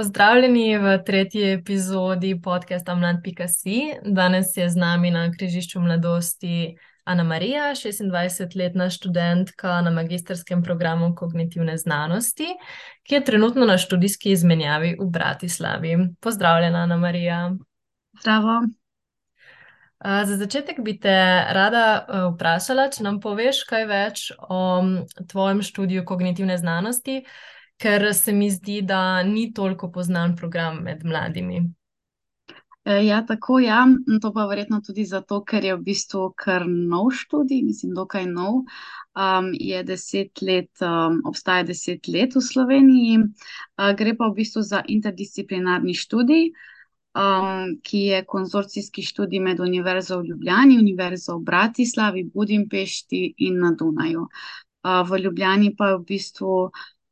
Pozdravljeni v tretji epizodi podcasta Mlad.si. Danes je z nami na križišču mladosti Ana Marija, 26-letna študentka na magistrskem programu kognitivne znanosti, ki je trenutno na študijski izmenjavi v Bratislavi. Pozdravljena, Ana Marija. Zdravo. Za začetek bi te rada vprašala, če nam poveš kaj več o tvojem študiju kognitivne znanosti ker se mi zdi, da ni toliko poznan program med mladimi. E, ja, tako je. Ja. To pa verjetno tudi zato, ker je v bistvu kar nov študij, mislim, dokaj nov. Um, je deset let, um, obstaja deset let v Sloveniji, uh, gre pa v bistvu za interdisciplinarni študij, um, ki je konzorcijski študij med Univerzo v Ljubljani, Univerzo v Bratislavi, Budimpešti in na Dunaju. Uh, v Ljubljani pa je v bistvu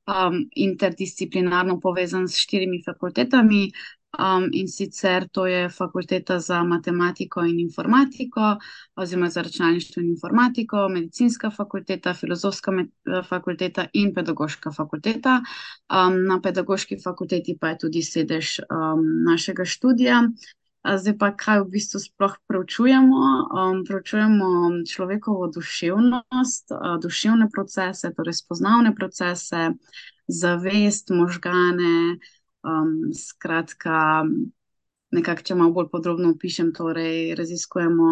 um, interdisciplinarno povezan s štirimi fakultetami. Um, in sicer to je fakulteta za matematiko in informatiko, oziroma za računalništvo in informatiko, medicinska fakulteta, filozofska fakulteta in pedagoška fakulteta. Um, na pedagoški fakulteti pa je tudi sedež um, našega študija. Zdaj pa, kaj v bistvu sploh preučujemo? Um, preučujemo človekovo duševnost, uh, duševne procese, torej spoznavne procese, zavest, možgane. Um, skratka, nekako, če malo bolj podrobno opišem, torej raziskujemo,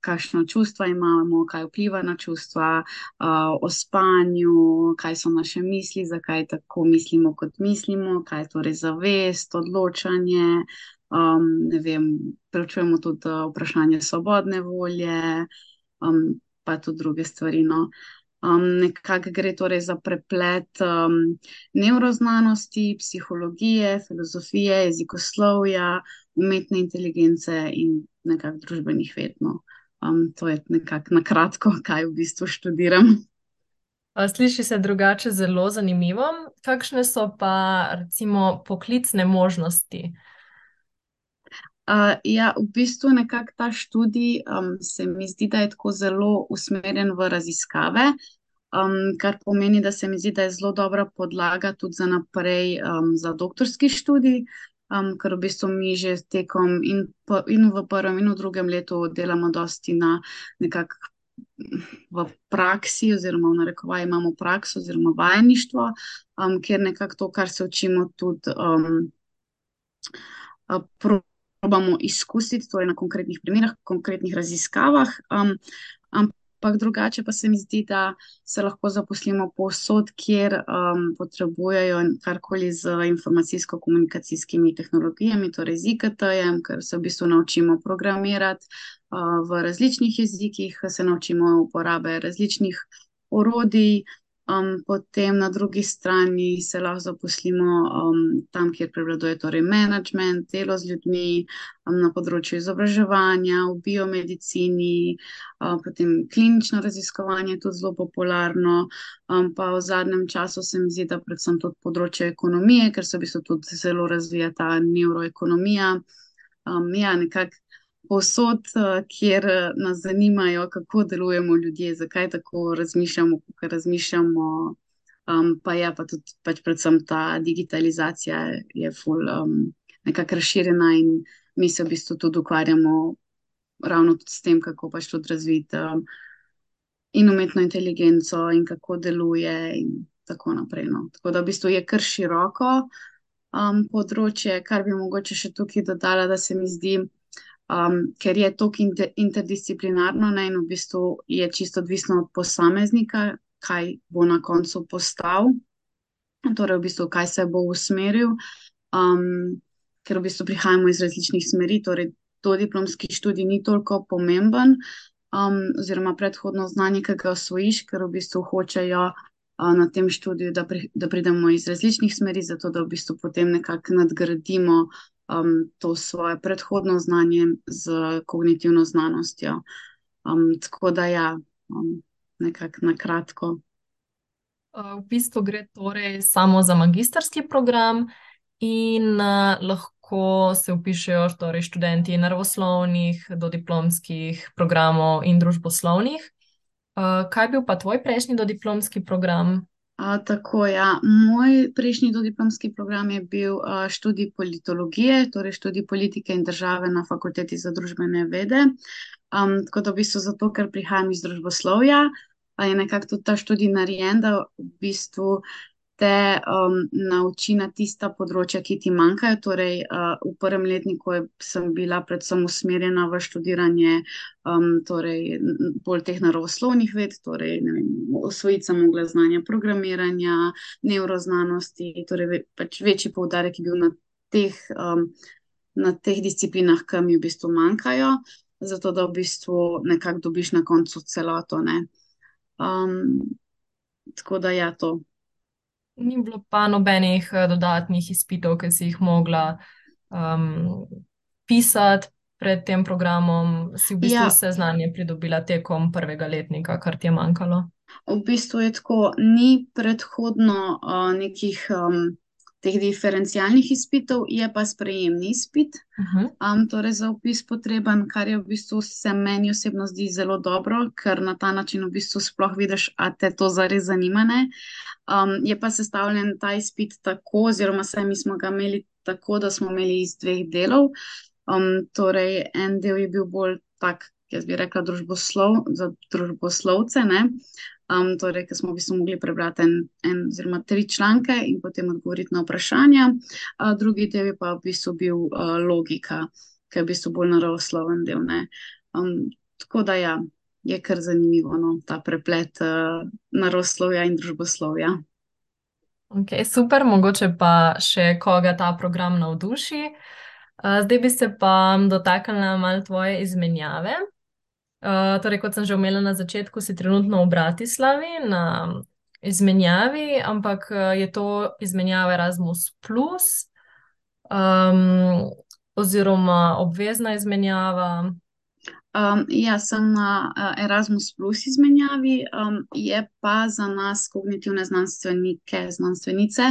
kakšno čustva imamo, kaj vpliva na čustva, uh, o spanju, kaj so naše misli, zakaj tako mislimo, kot mislimo, kaj je torej zavest, odločanje. Um, ne vem, preučujemo tudi uh, vprašanje svobodne volje, um, pa tudi druge stvari. No. Um, nekako gre torej za preplet um, neuroznanosti, psihologije, filozofije, jezikoslovja, umetne inteligence in nekako družbenih ved. No. Um, to je nekako na kratko, kaj v bistvu študiram. Sliši se drugače zelo zanimivo. Kakšne so pa recimo poklicne možnosti? Uh, ja, v bistvu nekako ta študij um, se mi zdi, da je tako zelo usmerjen v raziskave, um, kar pomeni, da se mi zdi, da je zelo dobra podlaga tudi za naprej um, za doktorski študij, um, ker v bistvu mi že tekom in, in v prvem in v drugem letu delamo dosti na nekakšnem. V praksi, oziroma v narekovaji, imamo prakso, oziroma vajeništvo, um, kjer nekako to, kar se učimo, tudi um, probamo izkusiti, torej na konkretnih primerah, konkretnih raziskavah. Um, ampak drugače pa se mi zdi, da se lahko zaposlimo povsod, kjer um, potrebujejo karkoli z informacijsko-komunikacijskimi tehnologijami, torej z IKT-jem, ker se v bistvu naučimo programirati uh, v različnih jezikih, se naučimo uporabe različnih orodij. Um, potem na drugi strani se lahko zaposlimo um, tam, kjer prevladuje torej management, delo z ljudmi, um, na področju izobraževanja, v biomedicini, um, potem klinično raziskovanje je tudi zelo popularno. Um, pa v zadnjem času se mi zdi, da predvsem tudi področje ekonomije, ker se v bistvu tudi zelo razvija ta neuroekonomija. Um, ja, nekako posod, eh, kjer eh, nas zanimajo, kako delujemo ljudje, zakaj tako razmišljamo, kako razmišljamo. Um, pa je pa tudi, pač predvsem ta digitalizacija je ful, um, nekako razširjena in mi se v bistvu tudi ukvarjamo ravno s tem, kako pač tudi razviti um, in umetno inteligenco in kako deluje in tako naprej. No. Tako da v bistvu je kar široko um, področje, kar bi mogoče še tukaj dodala, da se mi zdi, um, ker je to interdisciplinarno ne, in v bistvu je čisto odvisno od posameznika, kaj bo na koncu postal, torej v bistvu kaj se bo usmeril, um, ker v bistvu prihajamo iz različnih smeri, torej to diplomski študij ni toliko pomemben, um, oziroma predhodno znanje, ki ga osvojiš, ker v bistvu hočejo. Na tem študiju, da, pri, da pridemo iz različnih smeri, zato da v bistvu potem nekako nadgradimo um, to svoje predhodno znanje z kognitivno znanostjo. Um, tako da, ja, um, nekako na kratko. Uh, v bistvu gre torej samo za magistrski program, in uh, lahko se upišajo torej študenti naravoslovnih, dodiplomskih programov in družboslovnih. Uh, kaj bil pa tvoj prejšnji dodiplomski program? Uh, tako, ja. Moj prejšnji dodiplomski program je bil uh, študij politologije, torej študij politike in države na Fakulteti za družbene vede. Um, tako da v bistvu zato, ker prihajam iz družboslovja, je nekako tudi ta študij narejen, da v bistvu te um, nauči na tista področja, ki ti manjkajo. Torej, uh, v prvem letniku sem bila predvsem usmerjena v študiranje um, torej, bolj teh naravoslovnih ved, torej osvojiti sem mogla znanja programiranja, neuroznanosti, torej pač večji poudarek je bil na teh, um, na teh disciplinah, ki mi v bistvu manjkajo, zato da v bistvu nekako dobiš na koncu celoto. Um, tako da ja, to. Ni bilo pa nobenih eh, dodatnih izpitov, ki si jih mogla um, pisati pred tem programom, si v bistvu ja. vse znanje pridobila tekom prvega letnika, kar ti je manjkalo. V bistvu je tako, ni predhodno uh, nekih um, teh diferencialnih izpitov, je pa sprejemni izpit, uh -huh. um, torej za upis potreben, kar je v bistvu se meni osebno zdi zelo dobro, ker na ta način v bistvu sploh vidiš, a te to zares zanima. Um, je pa sestavljen ta izpit tako, oziroma saj mi smo ga imeli tako, da smo imeli iz dveh delov. Um, torej, en del je bil bolj tak, jaz bi rekla, družboslov, za družboslovce. Um, torej, ker smo v bistvu mogli prebrati en, en oziroma tri članke in potem odgovoriti na vprašanja. Uh, drugi del je pa v bistvu bil uh, logika, ki je v bistvu bolj naravosloven del. Um, tako da ja, je kar zanimivo no, ta preplet uh, naravoslovja in družboslovja. Okay, super, mogoče pa še koga ta program navduši. Uh, zdaj bi se pa dotaknila malo tvoje izmenjave. Uh, torej, kot sem že omenila na začetku, si trenutno v Bratislavi na izmenjavi, ampak eh, je to izmenjava Erasmus, um, oziroma obvezna izmenjava. Um, ja, sem na uh, Erasmus Plus izmenjavi, um, je pa za nas, kognitivne znanstvenike, znanstvenice,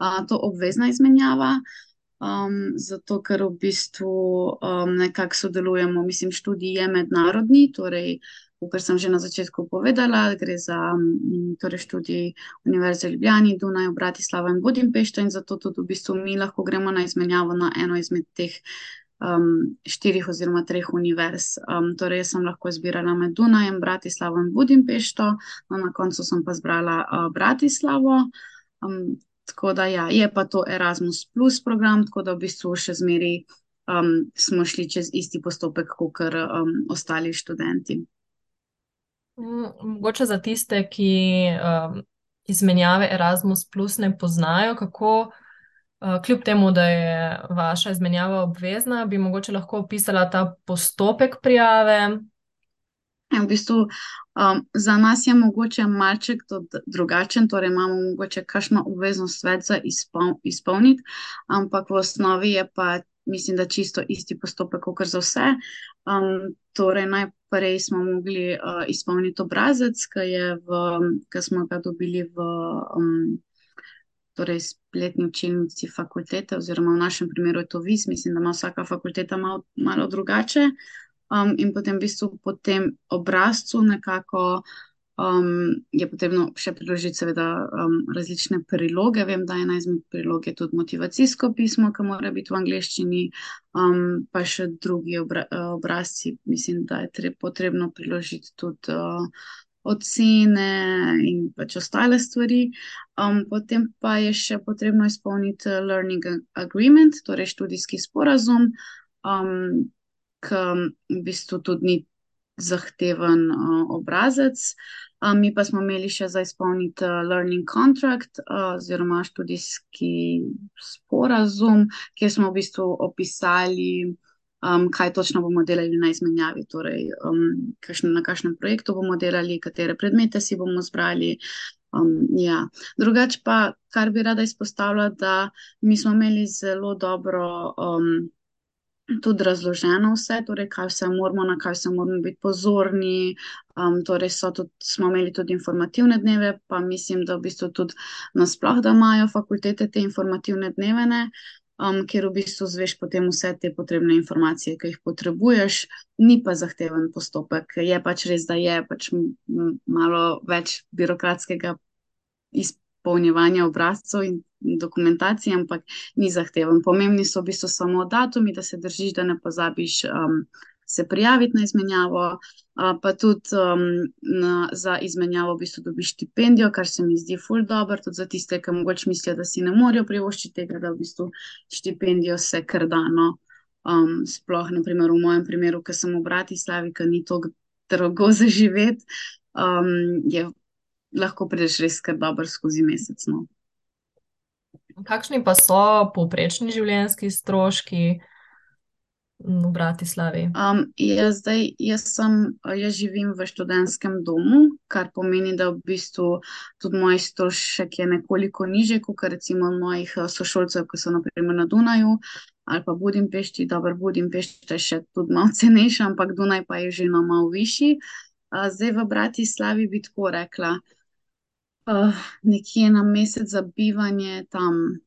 uh, to obvezna izmenjava. Um, zato, ker v bistvu um, nekako sodelujemo, mislim, študij je mednarodni, torej, kot sem že na začetku povedala, gre za um, torej študij Univerze v Ljubljani, Dunaj, Bratislava in Budimpešta in zato tudi v bistvu mi lahko gremo na izmenjavo na eno izmed teh um, štirih oziroma treh univerz. Um, torej, jaz sem lahko izbirala med Dunajem, Bratislavo in Budimpešto, no, na koncu sem pa zbrala uh, Bratislavo. Tako da ja, je pa to Erasmus Plus program, tako da v bistvu še zmeri um, smo šli čez isti postopek, kot um, ostali študenti. Mm, mogoče za tiste, ki um, izmenjave Erasmus Plus ne poznajo, kako, uh, kljub temu, da je vaša izmenjava obvezna, bi mogoče lahko opisala ta postopek prijave, V bistvu, um, za nas je mogoče malček drugačen, torej imamo mogoče kakšno obveznost več za izpol, izpolniti, ampak v osnovi je pa, mislim, da čisto isti postopek, kot za vse. Um, torej, najprej smo mogli uh, izpolniti obrazec, ki smo ga dobili v um, torej spletni učilnici fakultete, oziroma v našem primeru je to vis, mislim, da ima vsaka fakulteta malo, malo drugače. Um, in potem, v bistvu, po tem obrazcu, nekako um, je potrebno še priložiti, seveda, um, različne priloge. Vem, da ena izmed prilog je tudi motivacijsko pismo, ki mora biti v angleščini, um, pa še drugi obra obrazci. Mislim, da je potrebno priložiti tudi. Uh, Ocene in pač ostale stvari. Um, potem pa je še potrebno izpolniti Learning Agreement, torej študijski sporazum, um, v bistvu tudi ni zahteven uh, obrazec. Uh, mi pa smo imeli še za izpolniti uh, learning contract uh, oziroma študijski sporazum, kjer smo v bistvu opisali, um, kaj točno bomo delali na izmenjavi, torej um, kakšne, na kakšnem projektu bomo delali, katere predmete si bomo zbrali. Um, ja. Drugače pa, kar bi rada izpostavila, da mi smo imeli zelo dobro. Tudi razloženo vse, torej kaj vse moramo, na kaj vse moramo biti pozorni. Um, torej, tudi, smo imeli tudi informativne dneve, pa mislim, da v bistvu tudi nasploh, da imajo fakultete te informativne dneve, ne, um, kjer v bistvu zveš potem vse te potrebne informacije, ki jih potrebuješ, ni pa zahteven postopek. Je pač res, da je pač malo več birokratskega zapolnjevanja obrazcev in dokumentacije, ampak ni zahteven. Pomembni so v bistvu samo datumi, da se držiš, da ne pozabiš um, se prijaviti na izmenjavo, uh, pa tudi um, na, za izmenjavo v bistvu dobiš štipendijo, kar se mi zdi ful dobro, tudi za tiste, ki mogoče mislijo, da si ne morejo privoščiti tega, da v bistvu štipendijo se krdano. Um, sploh, naprimer, v mojem primeru, ki sem v Bratislavi, ki ni tako drago za živeti, um, je lahko prideš res kar dobro skozi mesec. No. Kakšni pa so povprečni življenjski stroški v Bratislavi? Um, jaz, zdaj, jaz, sem, jaz živim v študentskem domu, kar pomeni, da v bistvu tudi moj strošek je nekoliko nižji, kot recimo mojih sošolcev, ki so naprimer na Dunaju. Ali pa Budimpešti, dobro, Budimpešti je še tudi malo cenejši, ampak Dunaj pa je že no malo višji. Zdaj v Bratislavi bi tako rekla, uh, nekje na mesec za bivanje tam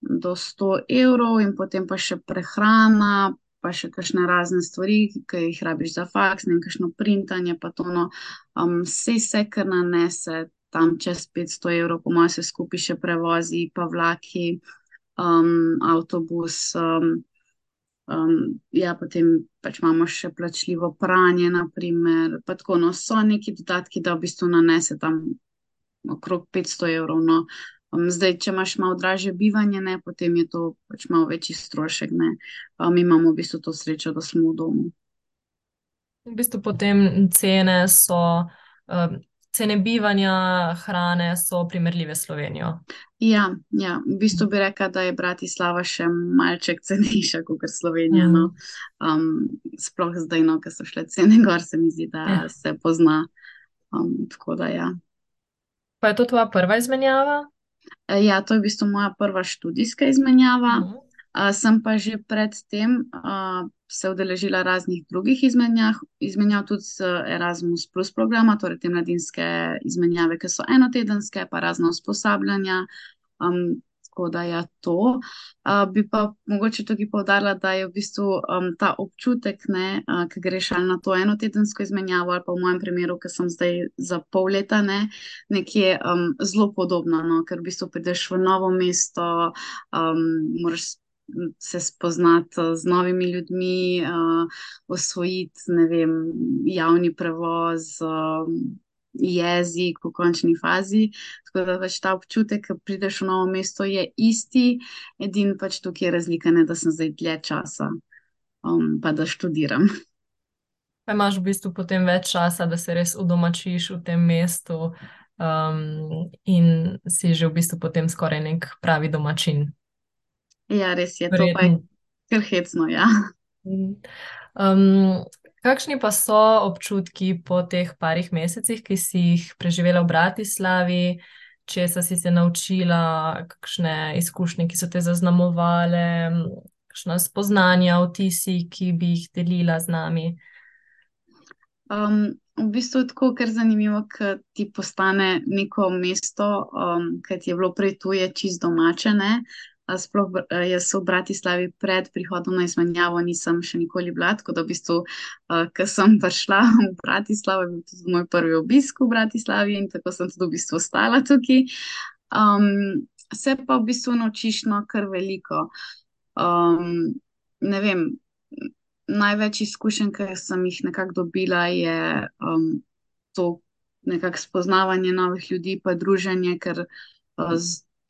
do 100 evrov, in potem pa še prehrana, pa še kakšne razne stvari, ki jih rabiš za faks, ne kakšno printanje, pa to no, um, vse se kar nanese tam čez 500 evrov, po mojem, se skupaj še prevozi, pa vlaki, um, avtobus. Um, Um, ja, potem pač imamo še plačljivo pranje, naprimer, pa tako no, so neki dodatki, da v bistvu nanese tam okrog 500 evrov. No. Um, zdaj, če imaš malo draže bivanje, ne, potem je to pač malo večji strošek. Um, mi imamo v bistvu to srečo, da smo v domu. V bistvu potem cene so. Um, Cene bivanja, hrane so primerljive s Slovenijo. Ja, ja, v bistvu bi rekla, da je Bratislava še malček cenejša kot Slovenija. No. Um, sploh zdaj, no, ker so šle cene gor, se mi zdi, da ja. se pozna. Um, tako da ja. Pa je to tvoja prva izmenjava? E, ja, to je v bistvu moja prva študijska izmenjava. Uh -huh. sem pa že predtem uh, se udeležila raznih drugih izmenjav, izmenjav tudi z Erasmus, Plus programa, torej te mladinske izmenjave, ki so enotedenske, pa razno usposabljanja. Um, tako da ja, to. Uh, bi pa mogoče tudi povdarila, da je v bistvu um, ta občutek, uh, ki greš ali na to eno tedensko izmenjavo, ali pa v mojem primeru, ki sem zdaj za pol leta, ne, nekje um, zelo podobno, no, ker v bistvu prideš v novo mesto, um, moraš. Se spoznati z novimi ljudmi, uh, osvojiti, ne vem, javni prevoz, uh, jezik v končni fazi. Tako da pač ta občutek, ko prideš v novo mesto, je isti, edin pač tukaj je razlika, ne, da sem zdaj dlje časa, um, pa da študiram. Pa imaš v bistvu potem več časa, da se res udomačiš v tem mestu um, in si že v bistvu potem skoraj nek pravi domačin. Ja, res je, Vreden. to pa je kar hecno, ja. Um, Kakšni pa so občutki po teh parih mesecih, ki si jih preživela v Bratislavi, če si se naučila, kakšne izkušnje, ki so te zaznamovale, kakšna spoznanja, vtisi, ki bi jih delila z nami? Um, v bistvu je tako, ker je zanimivo, da ti postane neko mesto, um, ki ti je bilo prej tuje, čist domače. Ne? Sploh jaz v Bratislavi pred prihodom na izmenjavo nisem še nikoli bila, tako da v bistvu, uh, ker sem prišla v Bratislavo, je bil tudi moj prvi obisk v Bratislavi in tako sem tudi v bistvu ostala tukaj. Um, se pa v bistvu naučiš no kar veliko. Um, ne vem, največ izkušenj, ki sem jih nekako dobila, je um, to nekako spoznavanje novih ljudi, pa druženje, ker uh,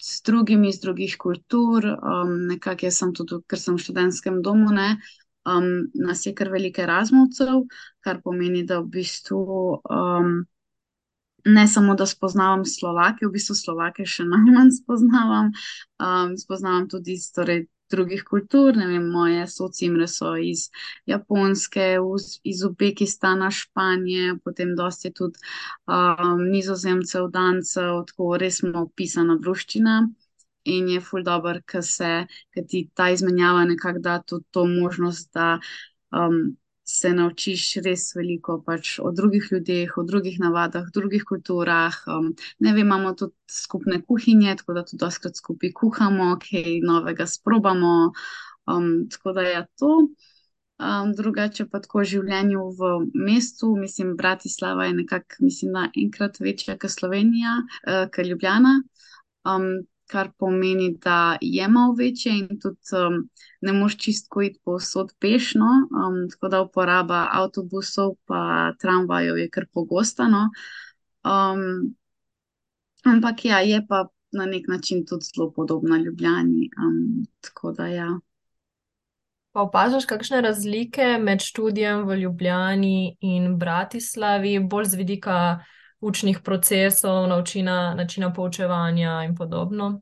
s drugimi iz drugih kultur, um, nekako jaz sem tudi, ker sem v študentskem domu, ne, um, nas je kar veliko razmovcev, kar pomeni, da v bistvu um, ne samo, da spoznavam Slovake, v bistvu Slovake še najmanj spoznavam, um, spoznavam tudi torej, drugih kultur, ne vem, moje socimre so iz Japonske, iz Uzbekistana, Španije, potem dosti tudi um, nizozemcev, dancev, tako res smo pisana bruščina. In je ful dobr, ker se, ker ti ta izmenjava nekako da tudi to možnost, da um, se naučiš res veliko pač o drugih ljudeh, o drugih navadah, drugih kulturah. Um, ne vem, imamo tudi skupne kuhinje, tako da tudi doskrat skupaj kuhamo, kaj novega sprobamo. Um, tako da je to. Um, drugače pa tako življenje v mestu, mislim, Bratislava je nekako, mislim, da enkrat večja kot Slovenija, uh, kot Ljubljana. um, kar pomeni, da je malo večje in tudi um, ne moš čistko iti povsod pešno, um, tako da uporaba avtobusov pa tramvajev je kar pogosta. No. Um, ampak ja, je pa na nek način tudi zelo podobna Ljubljani. Um, tako da ja. Pa opažaš kakšne razlike med študijem v Ljubljani in Bratislavi, bolj z vidika učnih procesov, naučina, načina poučevanja in podobno?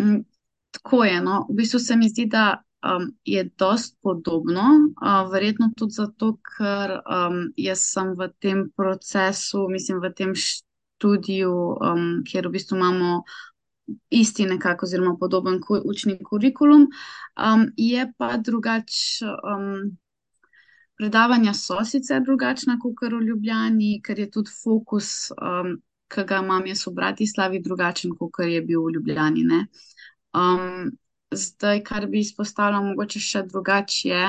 Mm, tako je. No. V bistvu se mi zdi, da um, je dost podobno, uh, verjetno tudi zato, ker um, jaz sem v tem procesu, mislim, v tem študiju, um, kjer v bistvu imamo isti nekako, oziroma podoben učni kurikulum. Um, je pa drugače, um, predavanja so sicer drugačna kot v Ljubljani, ker je tudi fokus, um, ki ga imam jaz v Bratislavi, drugačen kot je bil v Ljubljani. Um, zdaj, kar bi izpostavila, mogoče še drugače.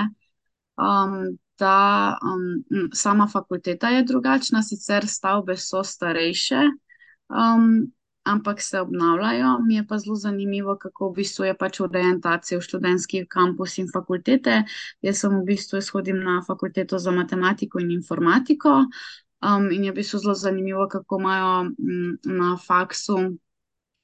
Um, da um, sama fakulteta je drugačna, sicer stavbe so starejše, um, ampak se obnavljajo. Mi je pa zelo zanimivo, kako v bistvu je pač orientacija v študentski kampus in fakultete. Jaz sem v bistvu izhodim na fakulteto za matematiko in informatiko. Um, in je v bistvu zelo zanimivo, kako imajo m, na faksu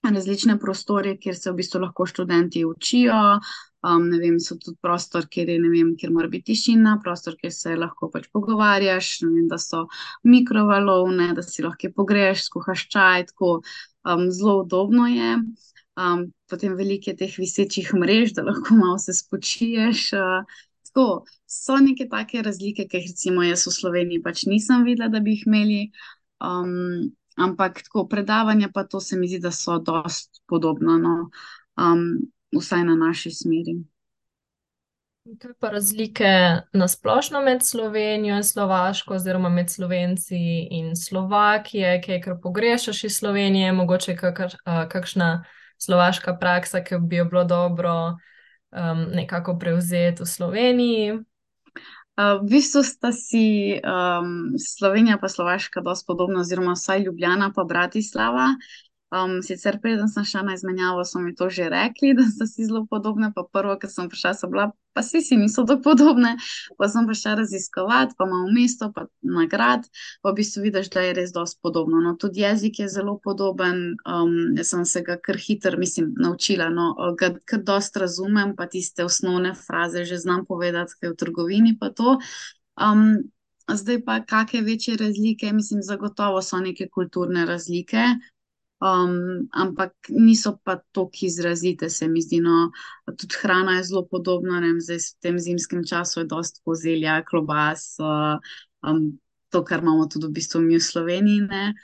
različne prostore, kjer se v bistvu lahko študenti učijo. Um, ne vem, so tudi prostor, kjer, je, vem, kjer mora biti tišina, prostor, kjer se lahko pač pogovarjaš. Vem, da so mikrovalovne, da si lahko pogreš, skuhaš čaj. Tako, um, zelo udobno je. Um, potem veliko je teh visečih mrež, da lahko malo se spočiješ. Uh, tako, so neke take razlike, ki jih recimo jaz v Sloveniji pač nisem videla, da bi jih imeli. Um, ampak tako predavanja, pa to se mi zdi, da so dost podobno, no? um, vsaj na naši smeri. Kaj pa razlike na splošno med Slovenijo in Slovaško, oziroma med Slovenci in Slovakije, kaj kar pogrešaš iz Slovenije, mogoče kakr, kakšna slovaška praksa, ki bi jo bilo dobro um, nekako prevzeti v Sloveniji? V bistvu sta si um, Slovenija in Slovaška dosti podobna, oziroma vsaj Ljubljana in Bratislava. Um, sicer, preden sem šla na izmenjavo, so mi to že rekli, da so si zelo podobne. Pa prvo, ki sem prišla, so bila, pa vsi si niso tako podobne. Pa sem prišla raziskovati, pa imamo mesto, pa nagrad. Pa v bistvu vidiš, da je res dosti podobno. No, tudi jezik je zelo podoben. Um, jaz sem se ga kar hitro, mislim, naučila. No, ga kar dosti razumem, pa tiste osnovne fraze že znam povedati, kaj je v trgovini. Um, zdaj pa, kakšne večje razlike, mislim, zagotovo so neke kulturne razlike. Um, ampak niso pa tako izrazite, se mi zdi. No, tudi hrana je zelo podobna, ne vem, zdaj v tem zimskem času je dosta kozelja, klobas, uh, um, to, kar imamo tudi v bistvu mi v Sloveniji. Ne,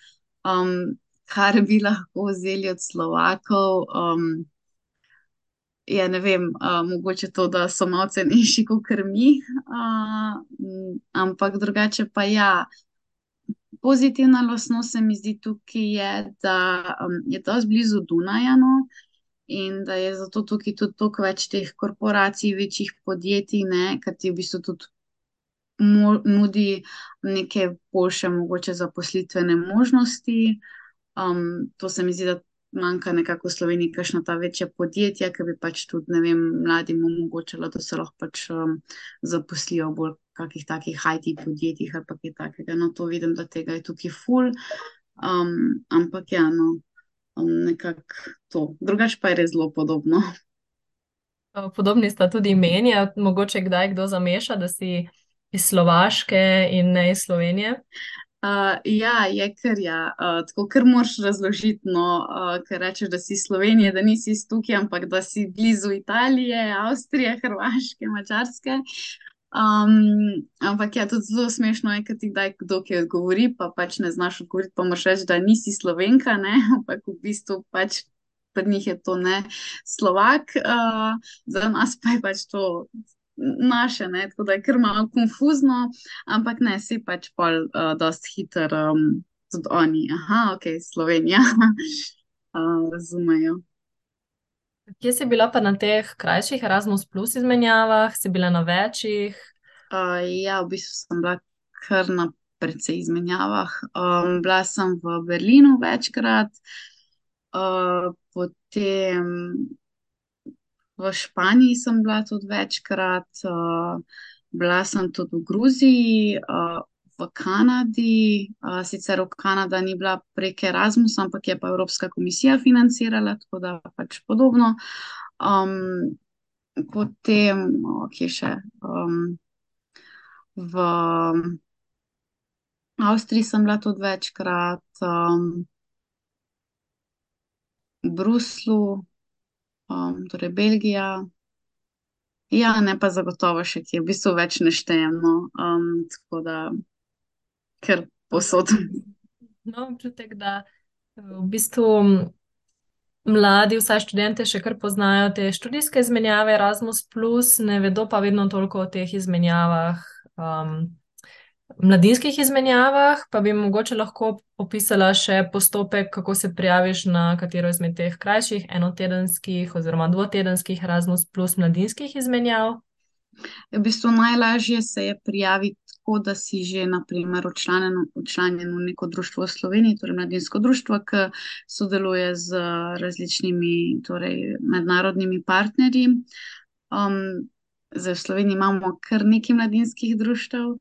um, kar bi lahko vzeli od Slovakov. Um, Je, ne vem, uh, mogoče to, da so malo cenejši kot mi, uh, ampak drugače pa ja, pozitivna lastnost se mi zdi tukaj, je, da um, je to zblizu Dunaja no? in da je zato tukaj tudi toliko več teh korporacij, večjih podjetij, ne? kar ti v bistvu tudi nudi neke boljše, mogoče zaposlitvene možnosti. Um, to se mi zdi, da manjka nekako v Sloveniji, kakšna ta večja podjetja, ki bi pač tudi, ne vem, mladim omogočila, da se lahko pač um, zaposlijo bolj kakih takih IT podjetjih ali kaj takega. No, to vidim, da tega je tukaj full. Um, ampak ja, no, um, nekako to. Drugač pa je res zelo podobno. Podobni sta tudi meni, mogoče kdaj kdo zameša, da si iz Slovaške in ne iz Slovenije. Uh, ja, je kar ja. Uh, tako kar moraš razložiti, no, uh, ker rečeš, da si iz Slovenije, da nisi iz tukaj, ampak da si blizu Italije, Avstrije, Hrvaške, Mačarske. Um, ampak ja, tudi zelo smešno, je, kad ti kdaj kdo ki odgovori, pa pač ne znaš odgovoriti, pa moraš reči, da nisi slovenka, ne? ampak v bistvu pač pri njih je to ne slovak, uh, za nas pa je pač to naše, ne? tako da je kar malo konfuzno, ampak ne, si pač pol uh, dost hiter, um, tudi oni, aha, ok, Slovenija, uh, razumejo. Kje si bila pa na teh krajših Erasmus Plus izmenjavah, si bila na večjih? Uh, ja, v bistvu sem bila kar na precej izmenjavah. Um, bila sem v Berlinu večkrat, uh, potem v Španiji sem bila tudi večkrat, uh, bila sem tudi v Gruziji, uh, v Kanadi. Uh, sicer v Kanada ni bila prek Erasmusa, ampak je pa Evropska komisija financirala, tako da pač podobno. Um, potem, kje še? Um, v Avstriji sem bila tudi večkrat, um, v Bruslu, torej Belgija. Ja, ne pa zagotovo še kje, v bistvu več neštejemo, um, tako da ker posod. No, občutek, da v bistvu mladi, vsaj študente, še kar poznajo te študijske izmenjave, Erasmus, ne vedo pa vedno toliko o teh izmenjavah. Um, mladinskih izmenjavah, pa bi mogoče lahko opisala še postopek, kako se prijaviš na katero izmed teh krajših, enotedenskih oziroma dvotedenskih Erasmus plus mladinskih izmenjav. V bistvu najlažje se je prijaviti tako, da si že naprimer učlanjen v neko društvo v Sloveniji, torej mladinsko društvo, ki sodeluje z različnimi torej, mednarodnimi partnerji. Um, zdaj v Sloveniji imamo kar nekaj mladinskih društv.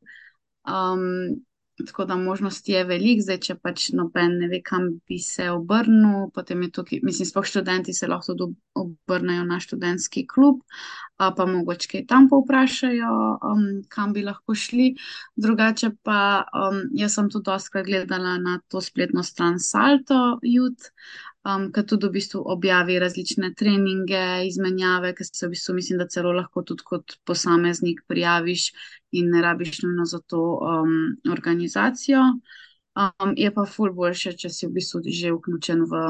Um, tako da možnosti je veliko, zdaj če pač noben ne ve, kam bi se obrnil, potem je tukaj, mislim, spoh študenti se lahko tudi obrnejo na študentski klub, pa mogoče kaj tam povprašajo, um, kam bi lahko šli. Drugače pa um, jaz sem tudi doskrat gledala na to spletno stran Salto Youth, um, ki tudi v bistvu objavi različne treninge, izmenjave, ki se v bistvu mislim, da celo lahko tudi kot posameznik prijaviš in ne rabiš nujno za to um, organizacijo. Um, je pa ful boljše, če si v bistvu že vključen v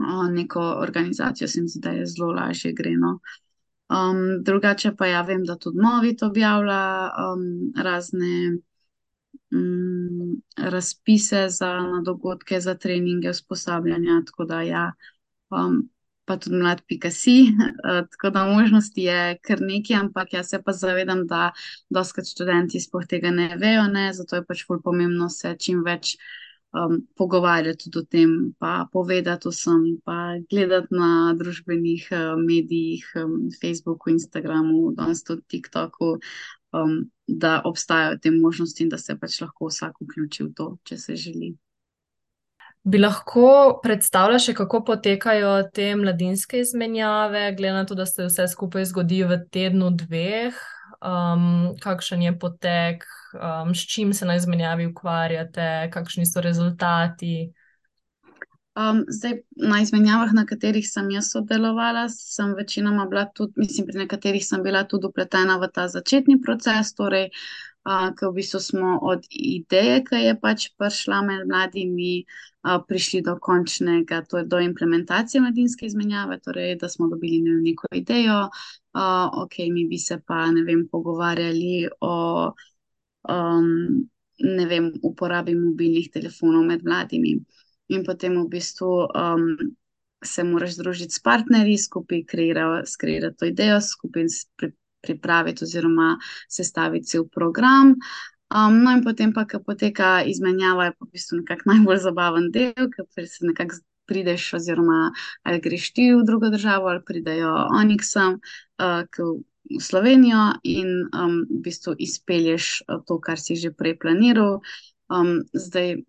uh, neko organizacijo, se mi zdi, da je zelo lažje greno. Um, drugače pa ja vem, da tudi Novit objavlja um, razne mm, razpise za dogodke, za treninge, usposabljanja. Tako da, ja, um, pa tudi mlad, pika si. Uh, tako da možnosti je kar nekaj, ampak jaz se pa zavedam, da doskrat študenti sploh tega ne vejo, ne? zato je pač bolj pomembno se čim več. Um, pogovarjati tudi o tem, pa povedati vsem, pa gledati na družbenih uh, medijih, um, Facebooku, Instagramu, danes tudi TikToku, um, da obstajajo te možnosti in da se pač lahko vsak vključi v to, če se želi. Bi lahko predstavljala še, kako potekajo te mladinske izmenjave, glede na to, da se vse skupaj zgodi v tednu dveh, um, kakšen je potek, um, s čim se na izmenjavi ukvarjate, kakšni so rezultati. Um, zdaj, na izmenjavah, na katerih sem jaz sodelovala, sem večinoma bila tudi, mislim, pri nekaterih sem bila tudi upletena v ta začetni proces, torej, uh, ki v bistvu smo od ideje, ki je pač prišla med mladimi, uh, prišli do končnega, to je do implementacije mladinske izmenjave, torej, da smo dobili ne, neko idejo, uh, ok, mi bi se pa, vem, pogovarjali o. Um, vem, uporabi mobilnih telefonov med mladimi in potem v bistvu um, se moraš združiti s partnerji, skupaj kreirati to idejo, skupaj pri, pripraviti oziroma sestaviti cel program. Um, no, in potem pa, ko poteka izmenjava, je pa v bistvu nekako najbolj zabaven del, ker se nekako prideš, oziroma ali greš ti v drugo državo, ali pridejo oni k sem, uh, v Slovenijo in um, v bistvu izpelješ uh, to, kar si že prej planiral. Um, zdaj,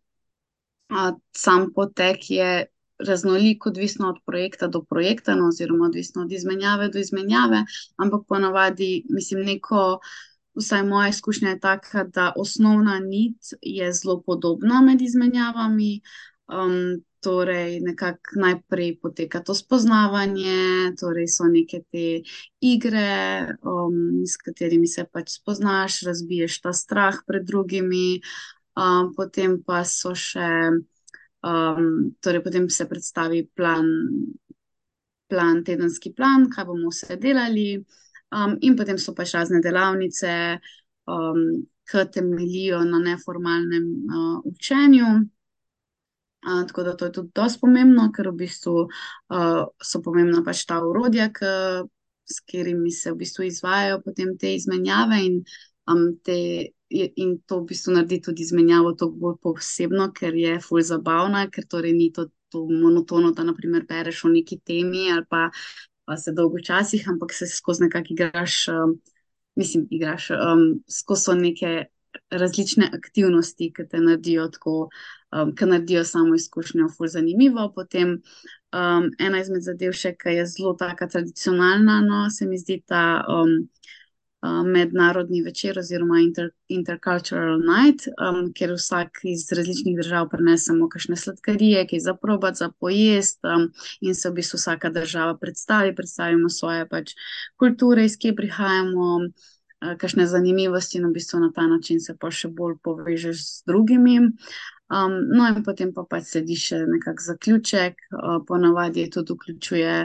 sam potek je raznolik, odvisno od projekta do projekta, no, oziroma odvisno od izmenjave do izmenjave, ampak ponavadi, mislim, neko, vsaj moja izkušnja je taka, da osnovna nit je zelo podobna med izmenjavami. Um, torej, nekako najprej poteka to spoznavanje, torej so neke te igre, um, s katerimi se pač spoznaš, razbiješ ta strah pred drugimi. Um, potem pa so še, um, torej potem se predstavi plan, plan, tedenski plan, kaj bomo vse delali, um, in potem so pač razne delavnice, um, ki temeljijo na neformalnem uh, učenju. Uh, tako da to je tudi dosti pomembno, ker v bistvu uh, so pomembna pač ta urodja, k, s katerimi se v bistvu izvajajo potem te izmenjave in um, te in to v bistvu naredi tudi izmenjavo tako bolj posebno, ker je fulj zabavna, ker torej ni to to monotono, da naprimer bereš o neki temi ali pa, pa se dolgo časih, ampak se skozi nekak igraš, um, mislim, igraš, um, skozi so neke različne aktivnosti, ki te naredijo tako, um, ki naredijo samo izkušnjo ful zanimivo. Potem um, ena izmed zadev še, ki je zelo taka tradicionalna, no, se mi zdi ta um, mednarodni večer oziroma inter, Intercultural Night, um, kjer vsak iz različnih držav prinesemo kakšne sladkarije, ki za probat, za pojest um, in se v bistvu vsaka država predstavi, predstavimo svoje pač kulture, iz kje prihajamo, uh, kakšne zanimivosti in v bistvu na ta način se pa še bolj povežeš z drugimi. Um, no, in potem pa pač sledi še nekak zaključek, uh, ponavadi tudi vključuje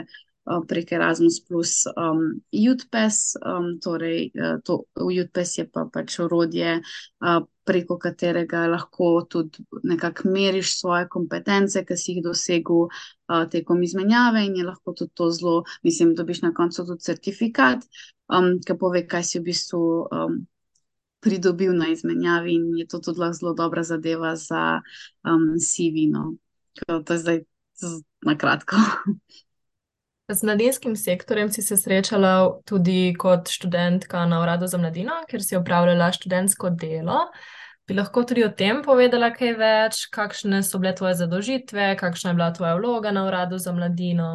prek Erasmus, plus um, UTPES, um, torej uh, to, UTPES je pa pač orodje, uh, preko katerega lahko tudi nekako meriš svoje kompetence, ki si jih dosegel uh, tekom izmenjave, in je lahko tudi to zelo, mislim, dobiš na koncu tudi certifikat, um, ki pove, kaj si v bistvu. Um, Pridobil na izmenjavi, in je to tudi zelo dobra zadeva za um, Sivino. To je zdaj na kratko. Z mladinskim sektorjem si se srečala tudi kot študentka na Uradu za mladino, ker si opravljala študentsko delo. Bi lahko tudi o tem povedala kaj več, kakšne so bile tvoje zadožitve, kakšna je bila tvoja vloga na Uradu za mladino?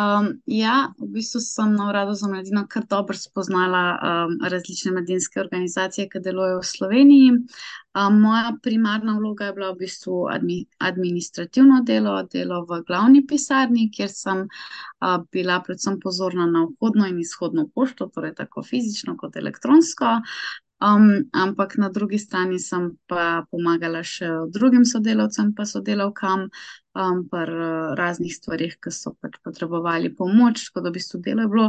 Um, ja, v bistvu sem na uradu za mladino kar dobro spoznala um, različne mladinske organizacije, ki delujejo v Sloveniji. Um, moja primarna vloga je bila v bistvu admi, administrativno delo, delo v glavni pisarni, kjer sem uh, bila predvsem pozorna na vhodno in izhodno pošto, torej tako fizično kot elektronsko. Um, ampak na drugi strani sem pa pomagala še drugim sodelavcem, pa sodelavkam um, pri uh, raznih stvarih, ki so pač potrebovali pomoč. Tako da v bistvu delo je bilo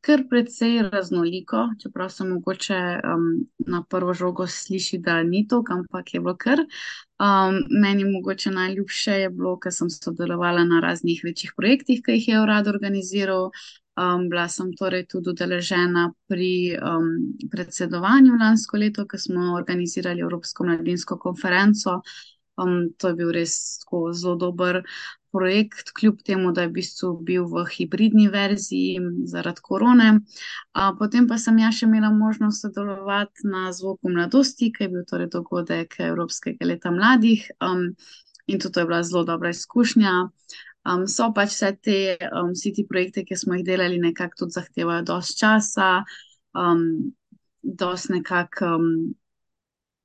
kar precej raznoliko, čeprav se mogoče um, na prvo žogo sliši, da ni to, ampak je bilo kar. Um, meni mogoče najljubše je bilo, ker sem sodelovala na raznih večjih projektih, ki jih je urad organiziral. Um, bila sem torej tudi udeležena pri um, predsedovanju lansko leto, ko smo organizirali Evropsko mladinsko konferenco. Um, to je bil res zelo dober projekt, kljub temu, da je v bistvu bil v hibridni verziji zaradi korone. Uh, potem pa sem ja še imela možnost sodelovati na Zvoku mladosti, ki je bil torej dogodek Evropskega leta mladih. Um, in tudi to je bila zelo dobra izkušnja. Um, so pač vse te, um, vsi ti projekti, ki smo jih delali, nekako tudi zahtevajo dosti časa, um, dosti nekako um,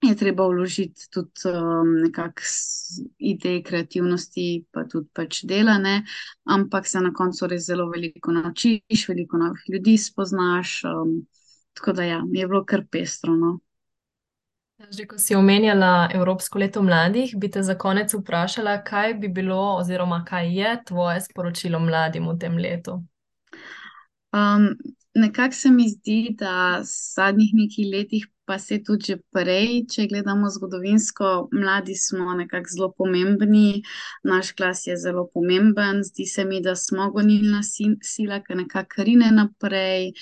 je treba vložiti tudi um, nekakšne ideje, kreativnosti, pa tudi pač delane, ampak se na koncu res zelo veliko naučiš, veliko novih ljudi spoznaš. Um, tako da ja, je bilo kar pestro. No. Ja, že ko si omenjala Evropsko leto mladih, bi te za konec vprašala, kaj bi bilo oziroma kaj je tvoje sporočilo mladim v tem letu? Um, Nekako se mi zdi, da v zadnjih nekaj letih, pa se tudi že prej, če gledamo zgodovinsko, mladi smo nekako zelo pomembni, naš glas je zelo pomemben, zdi se mi, da smo gonilna sila, ki nekako rine naprej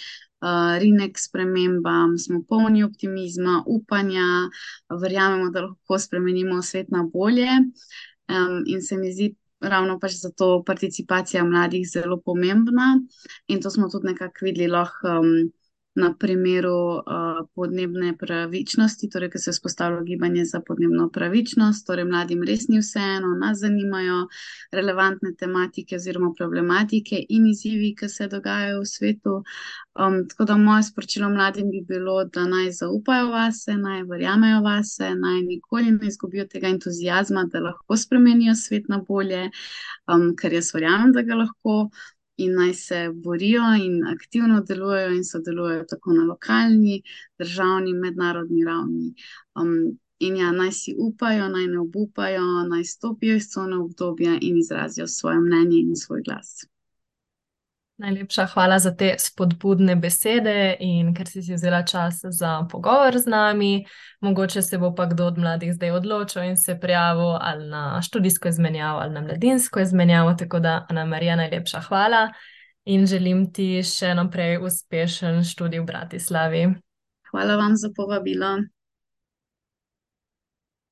uh, rine k spremembam, smo polni optimizma, upanja, verjamemo, da lahko spremenimo svet na bolje. Um, in se mi zdi ravno pač zato participacija mladih zelo pomembna, in to smo tudi nekako videli lahko. Um, na primeru uh, podnebne pravičnosti, torej, ki se je vzpostavilo gibanje za podnebno pravičnost, torej mladim res ni vseeno, nas zanimajo relevantne tematike oziroma problematike in izzivi, ki se dogajajo v svetu. Um, tako da moje sporočilo mladim bi bilo, da naj zaupajo vase, naj verjamejo vase, naj nikoli ne izgubijo tega entuzijazma, da lahko spremenijo svet na bolje, um, ker jaz verjamem, da ga lahko in naj se borijo in aktivno delujejo in sodelujejo tako na lokalni, državni, mednarodni ravni. Um, in ja, naj si upajo, naj ne obupajo, naj stopijo iz cone obdobja in izrazijo svoje mnenje in svoj glas. Najlepša hvala za te spodbudne besede in ker si si vzela čas za pogovor z nami. Mogoče se bo pa kdo od mladih zdaj odločil in se prijavil ali na študijsko izmenjavo ali na mladinsko izmenjavo. Tako da, Ana Marija, najlepša hvala in želim ti še naprej uspešen študij v Bratislavi. Hvala vam za povabilo.